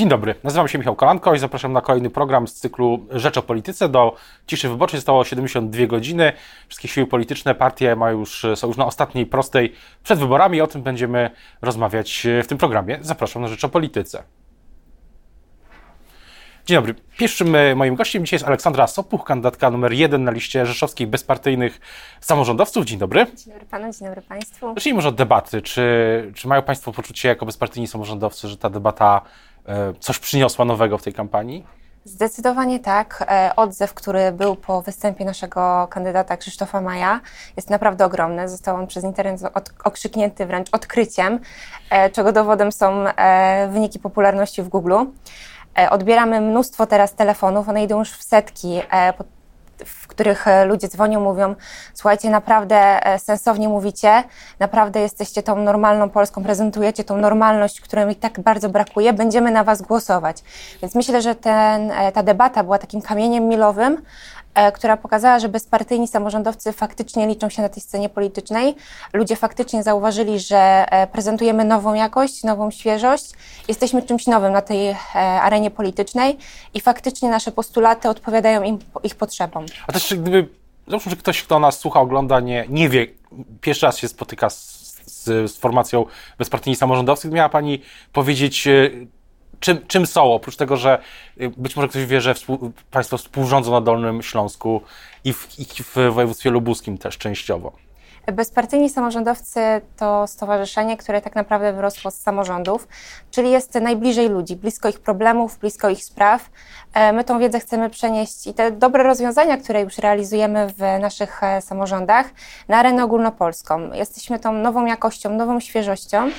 Dzień dobry, nazywam się Michał Kolanko i zapraszam na kolejny program z cyklu Rzecz o Polityce. Do ciszy wyborczej zostało 72 godziny. Wszystkie siły polityczne, partie mają już, są już na ostatniej prostej przed wyborami o tym będziemy rozmawiać w tym programie. Zapraszam na Rzecz o Polityce. Dzień dobry. Pierwszym e, moim gościem dzisiaj jest Aleksandra Sopuch, kandydatka numer jeden na liście rzeszowskich bezpartyjnych samorządowców. Dzień dobry. Dzień dobry panu, dzień dobry państwu. Zacznijmy może od debaty. Czy, czy mają państwo poczucie jako bezpartyjni samorządowcy, że ta debata e, coś przyniosła nowego w tej kampanii? Zdecydowanie tak. E, odzew, który był po występie naszego kandydata Krzysztofa Maja, jest naprawdę ogromny. Został on przez internet okrzyknięty wręcz odkryciem, czego dowodem są wyniki popularności w Google. E, odbieramy mnóstwo teraz telefonów, one idą już w setki, e, w których e, ludzie dzwonią, mówią: Słuchajcie, naprawdę sensownie mówicie, naprawdę jesteście tą normalną Polską, prezentujecie tą normalność, której mi tak bardzo brakuje, będziemy na Was głosować. Więc myślę, że ten, ta debata była takim kamieniem milowym, E, która pokazała, że bezpartyjni samorządowcy faktycznie liczą się na tej scenie politycznej. Ludzie faktycznie zauważyli, że e, prezentujemy nową jakość, nową świeżość, jesteśmy czymś nowym na tej e, arenie politycznej i faktycznie nasze postulaty odpowiadają im, ich potrzebom. A też gdyby, załóżmy, że ktoś, kto nas słucha, ogląda, nie, nie wie, pierwszy raz się spotyka z, z, z formacją bezpartyjni samorządowcy, miała Pani powiedzieć, czym, czym są, oprócz tego, że y, być może ktoś wie, że współ, Państwo współrządzą na Dolnym Śląsku i w, i w województwie lubuskim też częściowo. Bezpartyjni samorządowcy to stowarzyszenie, które tak naprawdę wyrosło z samorządów, czyli jest najbliżej ludzi, blisko ich problemów, blisko ich spraw. E, my tą wiedzę chcemy przenieść i te dobre rozwiązania, które już realizujemy w naszych e, samorządach, na arenę ogólnopolską. Jesteśmy tą nową jakością, nową świeżością.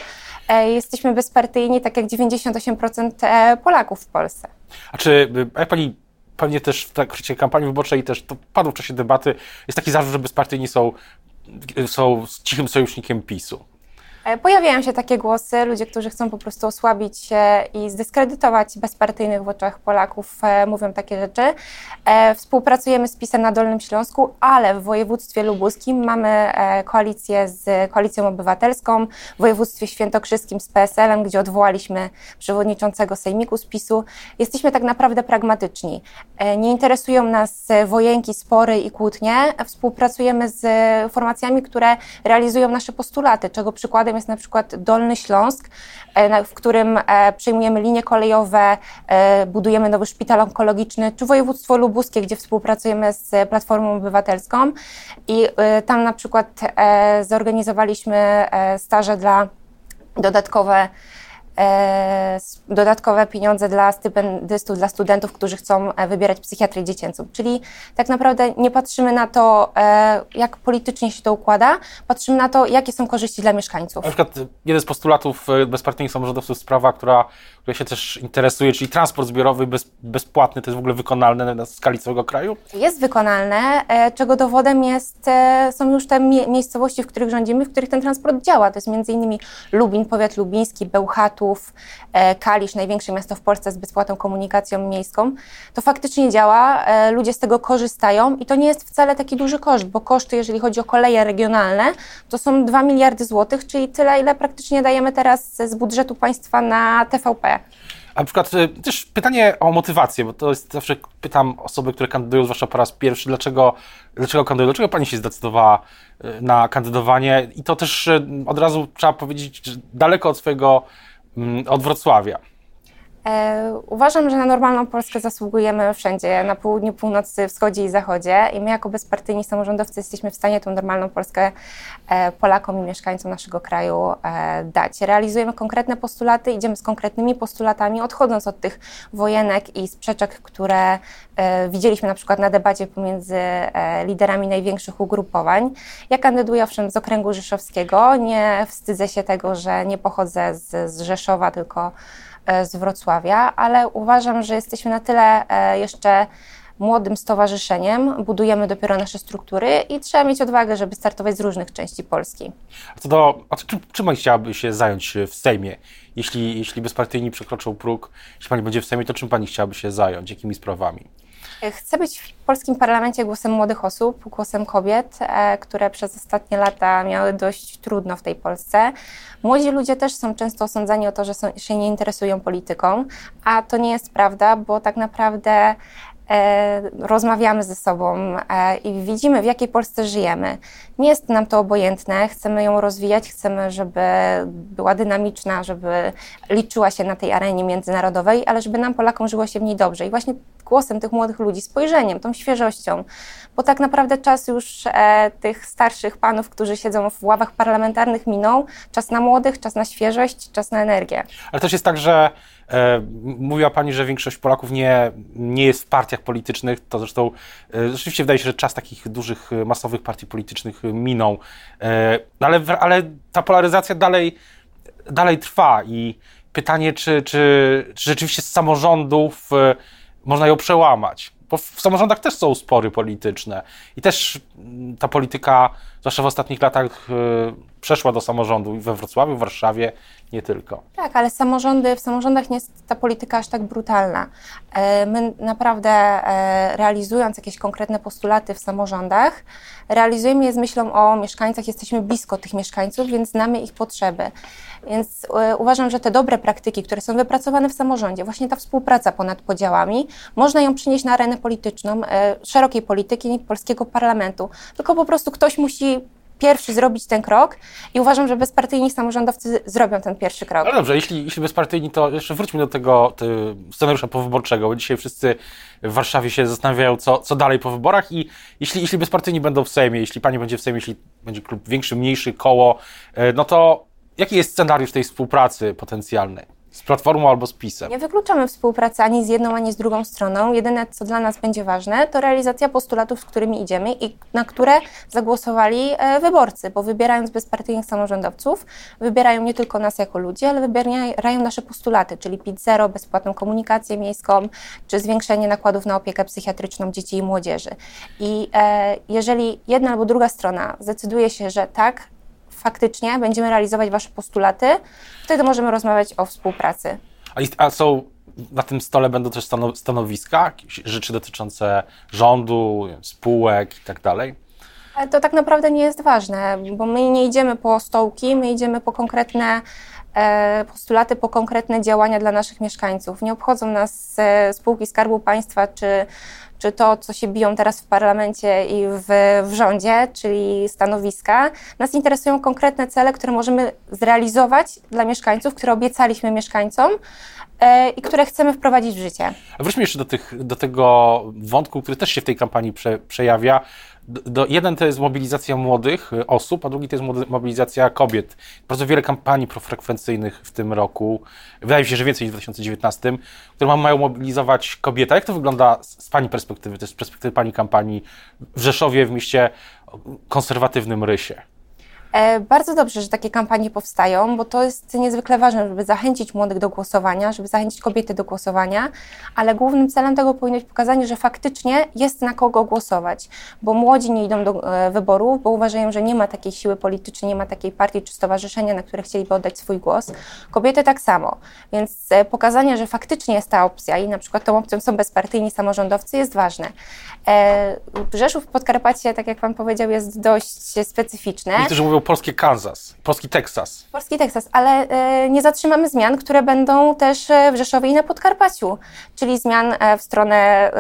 E, jesteśmy bezpartyjni, tak jak 98% e, Polaków w Polsce. A czy jak pani pewnie też w trakcie kampanii wyborczej też to padło w czasie debaty, jest taki zarzut, że bezpartyjni są, są cichym sojusznikiem PiSu. E, pojawiają się takie głosy, ludzie, którzy chcą po prostu osłabić się i zdyskredytować bezpartyjnych w oczach Polaków, e, mówią takie rzeczy. E, współpracujemy z PiSem na Dolnym Śląsku, ale w województwie lubuskim mamy koalicję z Koalicją Obywatelską, w województwie świętokrzyskim z PSL-em, gdzie odwołaliśmy przewodniczącego sejmiku z PiSu. Jesteśmy tak naprawdę pragmatyczni. Nie interesują nas wojenki, spory i kłótnie. Współpracujemy z formacjami, które realizują nasze postulaty, czego przykładem przykładem jest na przykład Dolny Śląsk, e, w którym e, przejmujemy linie kolejowe, e, budujemy nowy szpital onkologiczny, czy województwo lubuskie, gdzie współpracujemy z Platformą Obywatelską. I tam na przykład zorganizowaliśmy staże dla dodatkowe dodatkowe pieniądze dla stypendystów, dla studentów, którzy chcą e, wybierać psychiatrię dziecięcą. Czyli tak naprawdę nie patrzymy na to, e, jak politycznie się to układa, patrzymy na to, jakie są korzyści dla mieszkańców. Na przykład jeden z postulatów bezpartyjnych samorządowców, sprawa, która, która się też interesuje, czyli transport zbiorowy bez, bezpłatny, to jest w ogóle wykonalne na skali całego kraju? Jest wykonalne, czego dowodem jest, są już te miejscowości, w których rządzimy, w których ten transport działa. To jest między innymi Lubin, powiat lubiński, Bełchatów, E, Kalisz, największe miasto w Polsce z bezpłatną komunikacją miejską, to faktycznie działa, e, ludzie z tego korzystają i to nie jest wcale taki duży koszt, bo koszty, jeżeli chodzi o koleje regionalne, to są 2 miliardy złotych, czyli tyle, ile praktycznie dajemy teraz z budżetu państwa na TVP. A na przykład e, też pytanie o motywację, bo to jest zawsze pytam osoby, które kandydują, zwłaszcza po raz pierwszy, dlaczego, dlaczego kandydują, dlaczego pani się zdecydowała na kandydowanie i to też od razu trzeba powiedzieć, że daleko od swojego od Wrocławia. E, uważam, że na normalną Polskę zasługujemy wszędzie, na południu, północy, wschodzie i zachodzie i my jako bezpartyjni samorządowcy jesteśmy w stanie tą normalną Polskę e, Polakom i mieszkańcom naszego kraju e, dać. Realizujemy konkretne postulaty, idziemy z konkretnymi postulatami, odchodząc od tych wojenek i sprzeczek, które widzieliśmy na przykład na debacie pomiędzy liderami największych ugrupowań. Ja kandyduję owszem z okręgu rzeszowskiego, nie wstydzę się tego, że nie pochodzę z, z Rzeszowa, tylko z Wrocławia, ale uważam, że jesteśmy na tyle e, jeszcze młodym stowarzyszeniem, budujemy dopiero nasze struktury i trzeba mieć odwagę, żeby startować z różnych części Polski. A co do, a czym, Pani chciałaby się zająć w Sejmie? Jeśli, jeśli bezpartyjni przekroczą próg, jeśli Pani będzie w Sejmie, to czym Pani chciałaby się zająć? Jakimi sprawami? Chcę być w polskim parlamencie głosem młodych osób, głosem kobiet, e, które przez ostatnie lata miały dość trudno w tej Polsce. Młodzi ludzie też są często osądzani o to, że są, się nie interesują polityką, a to nie jest prawda, bo tak naprawdę E, rozmawiamy ze sobą e, i widzimy, w jakiej Polsce żyjemy. Nie jest nam to obojętne, chcemy ją rozwijać, chcemy, żeby była dynamiczna, żeby liczyła się na tej arenie międzynarodowej, ale żeby nam, Polakom, żyło się w niej dobrze. I właśnie głosem tych młodych ludzi, spojrzeniem, tą świeżością, bo tak naprawdę czas już e, tych starszych panów, którzy siedzą w ławach parlamentarnych, minął. Czas na młodych, czas na świeżość, czas na energię. Ale też jest tak, że e, mówiła Pani, że większość Polaków nie, nie jest w partiach politycznych. To zresztą e, rzeczywiście wydaje się, że czas takich dużych, masowych partii politycznych minął. E, ale, ale ta polaryzacja dalej, dalej trwa i pytanie, czy, czy, czy rzeczywiście z samorządów e, można ją przełamać. Bo w samorządach też są spory polityczne i też mm, ta polityka, zwłaszcza w ostatnich latach, przeszła do samorządu i we Wrocławiu, w Warszawie, nie tylko. Tak, ale samorządy, w samorządach nie jest ta polityka aż tak brutalna. E, my naprawdę e, realizując jakieś konkretne postulaty w samorządach, realizujemy je z myślą o mieszkańcach, jesteśmy blisko tych mieszkańców, więc znamy ich potrzeby. Więc e, uważam, że te dobre praktyki, które są wypracowane w samorządzie, właśnie ta współpraca ponad podziałami, można ją przynieść na arenę polityczną, szerokiej polityki polskiego parlamentu. Tylko po prostu ktoś musi pierwszy zrobić ten krok i uważam, że bezpartyjni samorządowcy zrobią ten pierwszy krok. No dobrze, jeśli, jeśli bezpartyjni, to jeszcze wróćmy do tego scenariusza powyborczego, bo dzisiaj wszyscy w Warszawie się zastanawiają, co, co dalej po wyborach i jeśli, jeśli bezpartyjni będą w Sejmie, jeśli pani będzie w Sejmie, jeśli będzie klub większy, mniejszy, koło, e, no to jaki jest scenariusz tej współpracy potencjalnej? Z Platformą albo z PiSem. Nie wykluczamy współpracy ani z jedną, ani z drugą stroną. Jedyne, co dla nas będzie ważne, to realizacja postulatów, z którymi idziemy i na które zagłosowali e, wyborcy, bo wybierając bezpartyjnych samorządowców, wybierają nie tylko nas jako ludzi, ale wybierają nasze postulaty, czyli PIT zero, bezpłatną komunikację miejską, czy zwiększenie nakładów na opiekę psychiatryczną dzieci i młodzieży. I e, jeżeli jedna albo druga strona zdecyduje się, że tak, faktycznie będziemy realizować Wasze postulaty, wtedy możemy rozmawiać o współpracy. A, a są na tym stole będą też stanowiska, rzeczy dotyczące rządu, spółek i tak dalej? Ale to tak naprawdę nie jest ważne, bo my nie idziemy po stołki, my idziemy po konkretne e, postulaty, po konkretne działania dla naszych mieszkańców. Nie obchodzą nas e, spółki Skarbu Państwa czy czy to, co się biją teraz w parlamencie i w, w rządzie, czyli stanowiska. Nas interesują konkretne cele, które możemy zrealizować dla mieszkańców, które obiecaliśmy mieszkańcom e, i które chcemy wprowadzić w życie. A wróćmy jeszcze do, tych, do tego wątku, który też się w tej kampanii prze, przejawia, do, jeden to jest mobilizacja młodych y, osób, a drugi to jest mobilizacja kobiet. Bardzo wiele kampanii profrekwencyjnych w tym roku, wydaje mi się, że więcej niż w 2019, które mają mobilizować kobiety. Jak to wygląda z Pani perspektywy, to jest z perspektywy Pani kampanii w Rzeszowie, w mieście konserwatywnym Rysie? E, bardzo dobrze, że takie kampanie powstają, bo to jest niezwykle ważne, żeby zachęcić młodych do głosowania, żeby zachęcić kobiety do głosowania, ale głównym celem tego powinno być pokazanie, że faktycznie jest na kogo głosować, bo młodzi nie idą do e, wyborów, bo uważają, że nie ma takiej siły politycznej, nie ma takiej partii czy stowarzyszenia, na które chcieliby oddać swój głos. Kobiety tak samo, więc e, pokazanie, że faktycznie jest ta opcja i na przykład tą opcją są bezpartyjni samorządowcy jest ważne. Rzeszów Podkarpacie, tak jak Pan powiedział, jest dość specyficzny. Niektórzy mówią polskie Kansas, polski Teksas. Polski Teksas, ale e, nie zatrzymamy zmian, które będą też e, w Rzeszowie i na Podkarpaciu, czyli zmian e, w stronę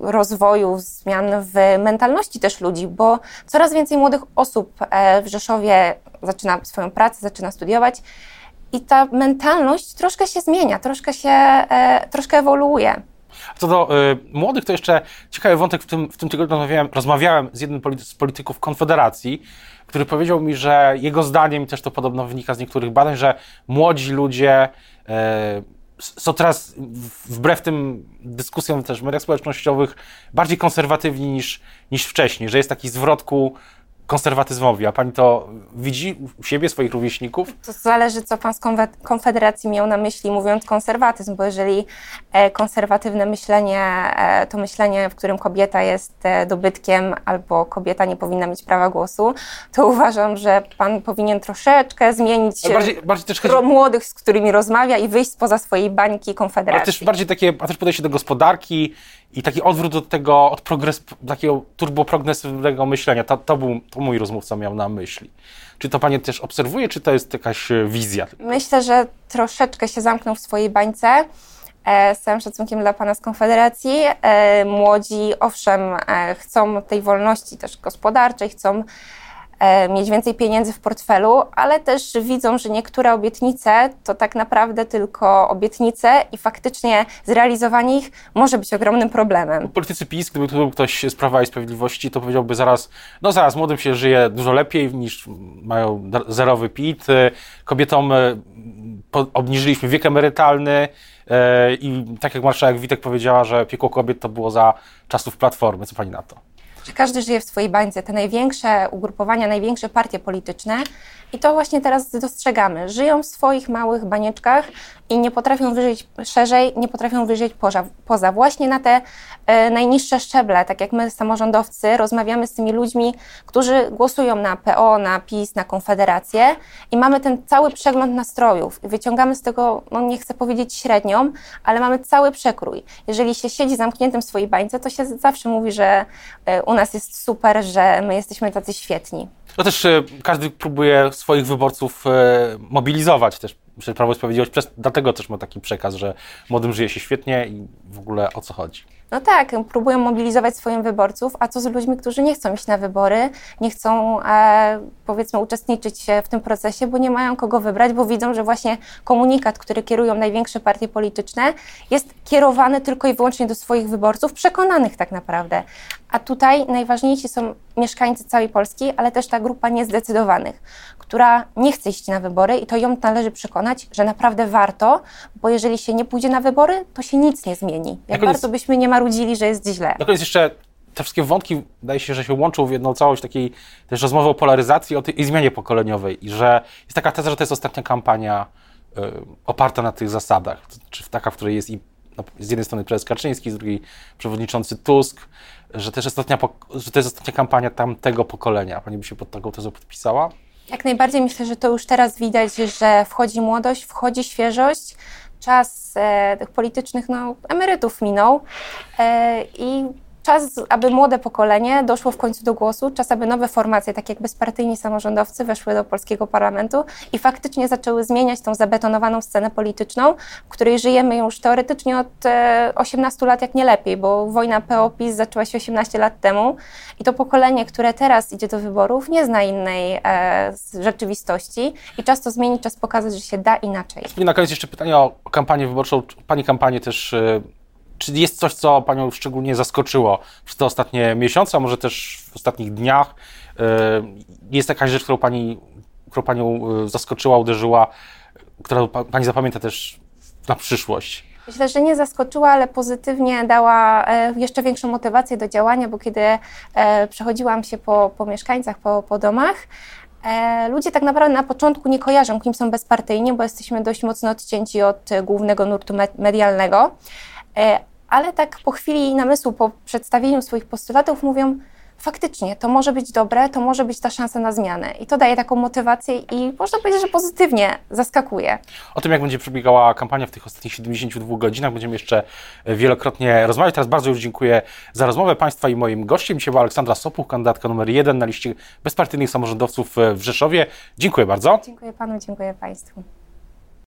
rozwoju, zmian w mentalności też ludzi, bo coraz więcej młodych osób w Rzeszowie zaczyna swoją pracę, zaczyna studiować i ta mentalność troszkę się zmienia, troszkę się, troszkę ewoluuje. Co do y, młodych, to jeszcze ciekawy wątek. W tym, w tym tygodniu rozmawiałem, rozmawiałem z jednym z polityków Konfederacji, który powiedział mi, że jego zdaniem, i też to podobno wynika z niektórych badań, że młodzi ludzie e, są teraz, wbrew tym dyskusjom też w mediach społecznościowych, bardziej konserwatywni niż, niż wcześniej, że jest taki zwrot konserwatyzmowi, a pani to widzi u siebie, swoich rówieśników? To zależy, co pan z Konfederacji miał na myśli, mówiąc konserwatyzm, bo jeżeli e, konserwatywne myślenie e, to myślenie, w którym kobieta jest e, dobytkiem albo kobieta nie powinna mieć prawa głosu, to uważam, że pan powinien troszeczkę zmienić bardziej, bardziej chodzi... młodych, z którymi rozmawia i wyjść spoza swojej bańki Konfederacji. Ale też bardziej takie, a też podejście do gospodarki i taki odwrót od tego, od progres, takiego turboprogresywnego myślenia. To, to, był, to mój rozmówca miał na myśli. Czy to Pani też obserwuje, czy to jest jakaś e, wizja? Myślę, że troszeczkę się zamknął w swojej bańce. E, z całym szacunkiem dla Pana z Konfederacji. E, młodzi, owszem, chcą tej wolności też gospodarczej, chcą mieć więcej pieniędzy w portfelu, ale też widzą, że niektóre obietnice to tak naprawdę tylko obietnice i faktycznie zrealizowanie ich może być ogromnym problemem. Politycy PiS, gdyby tu był ktoś z Prawa i Sprawiedliwości, to powiedziałby zaraz, no zaraz, młodym się żyje dużo lepiej niż mają zerowy PIT, kobietom e, obniżyliśmy wiek emerytalny, e, i tak jak marszałek Witek powiedziała, że piekło kobiet to było za czasów Platformy. Co pani na to? Że każdy żyje w swojej bańce. Te największe ugrupowania, największe partie polityczne i to właśnie teraz dostrzegamy. Żyją w swoich małych banieczkach i nie potrafią wyżyć szerzej, nie potrafią wyżyć poza. poza. Właśnie na te e, najniższe szczeble, tak jak my samorządowcy rozmawiamy z tymi ludźmi, którzy głosują na PO, na PiS, na Konfederację i mamy ten cały przegląd nastrojów i wyciągamy z tego, no nie chcę powiedzieć średnią, ale mamy cały przekrój. Jeżeli się siedzi zamkniętym w swojej bańce, to się zawsze mówi, że e, u nas jest super, że my jesteśmy tacy świetni. No też e, każdy próbuje swoich wyborców e, mobilizować też Prawo i Sprawiedliwość, przez, dlatego też ma taki przekaz, że młodym żyje się świetnie i w ogóle o co chodzi. No tak, próbują mobilizować swoich wyborców, a co z ludźmi, którzy nie chcą iść na wybory, nie chcą e, powiedzmy uczestniczyć w tym procesie, bo nie mają kogo wybrać, bo widzą, że właśnie komunikat, który kierują największe partie polityczne, jest kierowany tylko i wyłącznie do swoich wyborców, przekonanych tak naprawdę. A tutaj najważniejsi są mieszkańcy całej Polski, ale też ta grupa niezdecydowanych, która nie chce iść na wybory i to ją należy przekonać, że naprawdę warto, bo jeżeli się nie pójdzie na wybory, to się nic nie zmieni. Jak bardzo byśmy nie marudzili, że jest źle. Na koniec jeszcze te wszystkie wątki, wydaje się, że się łączą w jedną całość takiej też rozmowy o polaryzacji o tej, i zmianie pokoleniowej i że jest taka teza, że to jest ostatnia kampania y, oparta na tych zasadach, czy taka, w której jest i no, z jednej strony prezes Kaczyński, z drugiej przewodniczący Tusk, że, też ostatnia, że to jest ostatnia kampania tamtego pokolenia. Pani by się pod taką tezą podpisała? Jak najbardziej myślę, że to już teraz widać, że wchodzi młodość, wchodzi świeżość. Czas e, tych politycznych no, emerytów minął e, i czas, aby młode pokolenie doszło w końcu do głosu, czas, aby nowe formacje, tak jak bezpartyjni samorządowcy, weszły do polskiego parlamentu i faktycznie zaczęły zmieniać tą zabetonowaną scenę polityczną, w której żyjemy już teoretycznie od 18 e, lat, jak nie lepiej, bo wojna PO-PiS zaczęła się 18 lat temu i to pokolenie, które teraz idzie do wyborów, nie zna innej e, rzeczywistości i czas to zmienić, czas pokazać, że się da inaczej. Na koniec jeszcze pytanie o kampanię wyborczą. Pani kampanię też e, czy jest coś, co Panią szczególnie zaskoczyło przez te ostatnie miesiące, a może też w ostatnich dniach? E, jest jakaś rzecz, którą Pani, którą Panią e, zaskoczyła, uderzyła, którą Pani zapamięta też na przyszłość? Myślę, że nie zaskoczyła, ale pozytywnie dała e, jeszcze większą motywację do działania, bo kiedy przechodziłam się po, po mieszkańcach, po, po domach, Ludzie tak naprawdę na początku nie kojarzą, kim są bezpartyjni, bo jesteśmy dość mocno odcięci od głównego nurtu medialnego. E, ale tak po chwili namysłu, po przedstawieniu swoich postulatów mówią, faktycznie to może być dobre, to może być ta szansa na zmianę. I to daje taką motywację i można powiedzieć, że pozytywnie zaskakuje. O tym, jak będzie przebiegała kampania w tych ostatnich 72 godzinach, będziemy jeszcze wielokrotnie rozmawiać. Teraz bardzo już dziękuję za rozmowę Państwa i moim gościem. Dzisiaj była Aleksandra Sopuch, kandydatka numer jeden na liście bezpartyjnych samorządowców w Rzeszowie. Dziękuję bardzo. Dziękuję Panu, dziękuję Państwu.